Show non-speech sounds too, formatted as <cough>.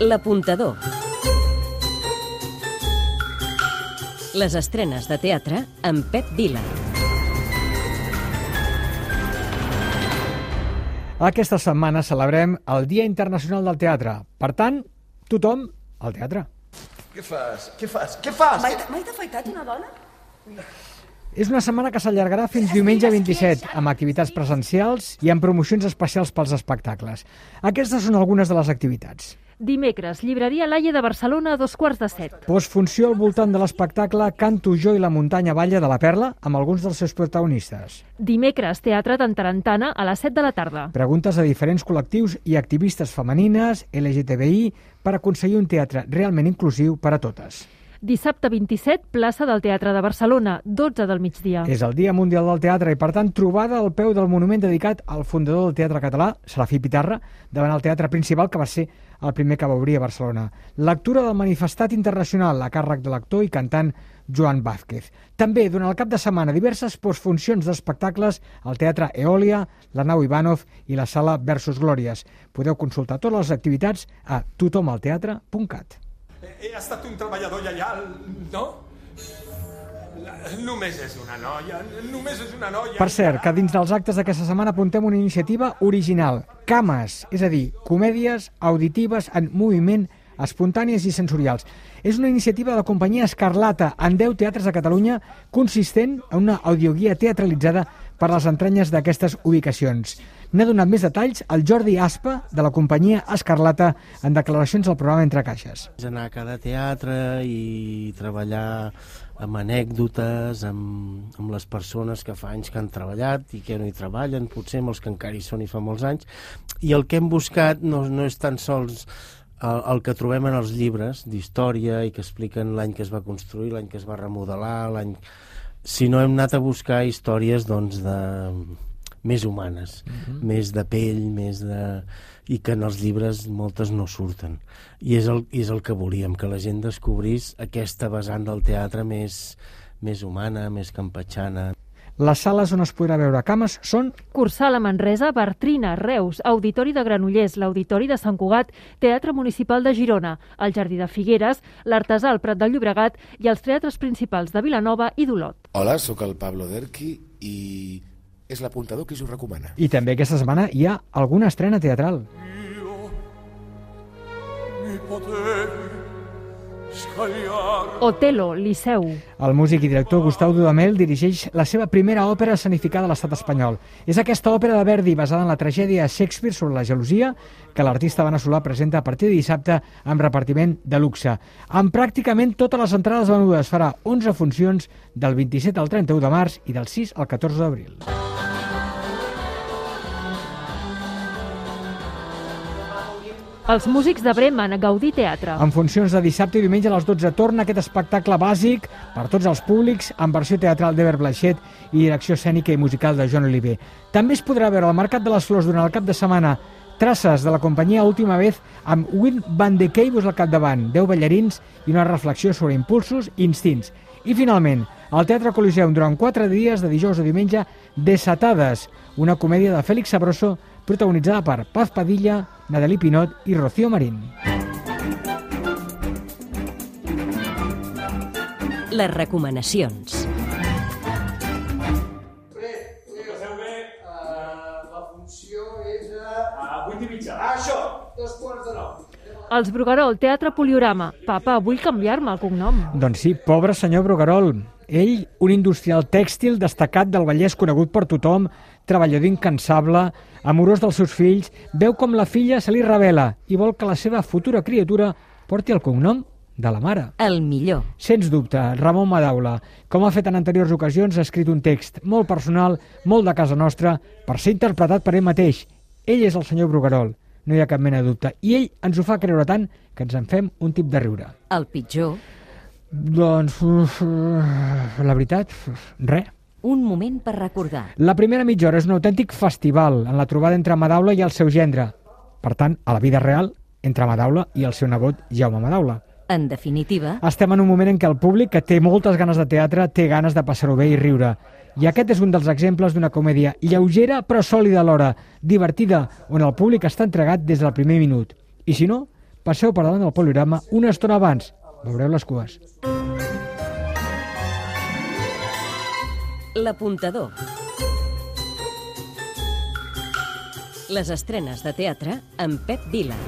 L'apuntador. Les estrenes de teatre amb Pep Vila. Aquesta setmana celebrem el Dia Internacional del Teatre. Per tant, tothom al teatre. Què fas? Què fas? Què fas? Mai, mai t'ha afaitat una dona? És una setmana que s'allargarà fins diumenge 27, amb activitats presencials i amb promocions especials pels espectacles. Aquestes són algunes de les activitats. Dimecres, llibreria Laia de Barcelona a dos quarts de set. Postfunció al voltant de l'espectacle Canto jo i la muntanya balla de la Perla amb alguns dels seus protagonistes. Dimecres, teatre d'Entarantana a les 7 de la tarda. Preguntes a diferents col·lectius i activistes femenines, LGTBI, per aconseguir un teatre realment inclusiu per a totes. Dissabte 27, plaça del Teatre de Barcelona, 12 del migdia. És el Dia Mundial del Teatre i, per tant, trobada al peu del monument dedicat al fundador del teatre català, Serafí Pitarra, davant el teatre principal, que va ser el primer que va obrir a Barcelona. Lectura del manifestat internacional a càrrec de l'actor i cantant Joan Vázquez. També, durant el cap de setmana, diverses postfuncions d'espectacles al Teatre Eòlia, la Nau Ivanov i la Sala Versus Glòries. Podeu consultar totes les activitats a totomalteatre.cat. Ha estat un treballador lleial, no? Només és una noia, només és una noia. Per cert, que dins dels actes d'aquesta setmana apuntem una iniciativa original, Cames, és a dir, comèdies auditives en moviment espontànies i sensorials. És una iniciativa de la companyia Escarlata en 10 teatres de Catalunya consistent en una audioguia teatralitzada per les entranyes d'aquestes ubicacions. N'ha donat més detalls el Jordi Aspa, de la companyia Escarlata, en declaracions al programa Entre Caixes. Anar a cada teatre i treballar amb anècdotes, amb, amb les persones que fa anys que han treballat i que no hi treballen, potser amb els que encara hi són i fa molts anys. I el que hem buscat no, no és tan sols el, el que trobem en els llibres d'història i que expliquen l'any que es va construir, l'any que es va remodelar, l'any sinó hem anat a buscar històries doncs, de, més humanes, més de pell, més de... i que en els llibres moltes no surten. I és el, és el que volíem, que la gent descobrís aquesta vessant del teatre més, més humana, més campatxana. Les sales on es podrà veure cames són Cursal a Manresa, Bartrina, Reus, Auditori de Granollers, l'Auditori de Sant Cugat, Teatre Municipal de Girona, el Jardí de Figueres, l'Artesà al Prat del Llobregat i els teatres principals de Vilanova i d'Olot. Hola, sóc el Pablo Derqui i és l'apuntador que us ho recomana. i també aquesta setmana hi ha alguna estrena teatral. Io mi potevi. Otelo, Liceu. El músic i director Gustau Dudamel dirigeix la seva primera òpera escenificada a l'estat espanyol. És aquesta òpera de Verdi basada en la tragèdia de Shakespeare sobre la gelosia que l'artista veneçolà presenta a partir de dissabte amb repartiment de luxe. Amb pràcticament totes les entrades venudes farà 11 funcions del 27 al 31 de març i del 6 al 14 d'abril. Els músics de Bremen, Gaudí Teatre. En funcions de dissabte i diumenge a les 12 torna aquest espectacle bàsic per tots els públics amb versió teatral d'Ever Blaixet i direcció escènica i musical de Joan Oliver. També es podrà veure al Mercat de les Flors durant el cap de setmana traces de la companyia Última Vez amb Win Van de Keibus al capdavant, 10 ballarins i una reflexió sobre impulsos i instints. I finalment, al Teatre Coliseum durant 4 dies de dijous a diumenge Desatades, una comèdia de Fèlix Sabroso protagonitzada per Paz Padilla, Nadalí Pinot i Rocío Marín. Les recomanacions. Els Bruguerol, Teatre Poliorama. Papa, vull canviar-me el cognom. Doncs sí, pobre senyor Bruguerol. Ell, un industrial tèxtil destacat del Vallès conegut per tothom, treballador incansable, amorós dels seus fills, veu com la filla se li revela i vol que la seva futura criatura porti el cognom de la mare. El millor. Sens dubte, Ramon Madaula, com ha fet en anteriors ocasions, ha escrit un text molt personal, molt de casa nostra, per ser interpretat per ell mateix. Ell és el senyor Bruguerol, no hi ha cap mena de dubte. I ell ens ho fa creure tant que ens en fem un tip de riure. El pitjor. Doncs, <laughs> la veritat, res. Un moment per recordar. La primera mitja hora és un autèntic festival en la trobada entre Madaula i el seu gendre. Per tant, a la vida real, entre Madaula i el seu nebot Jaume Madaula. En definitiva, Estem en un moment en què el públic, que té moltes ganes de teatre, té ganes de passar-ho bé i riure. I aquest és un dels exemples d'una comèdia lleugera però sòlida alhora, divertida, on el públic està entregat des del primer minut. I si no, passeu per davant del poligrama una estona abans. Veureu les cues. L'apuntador. Les estrenes de teatre amb Pep Vila.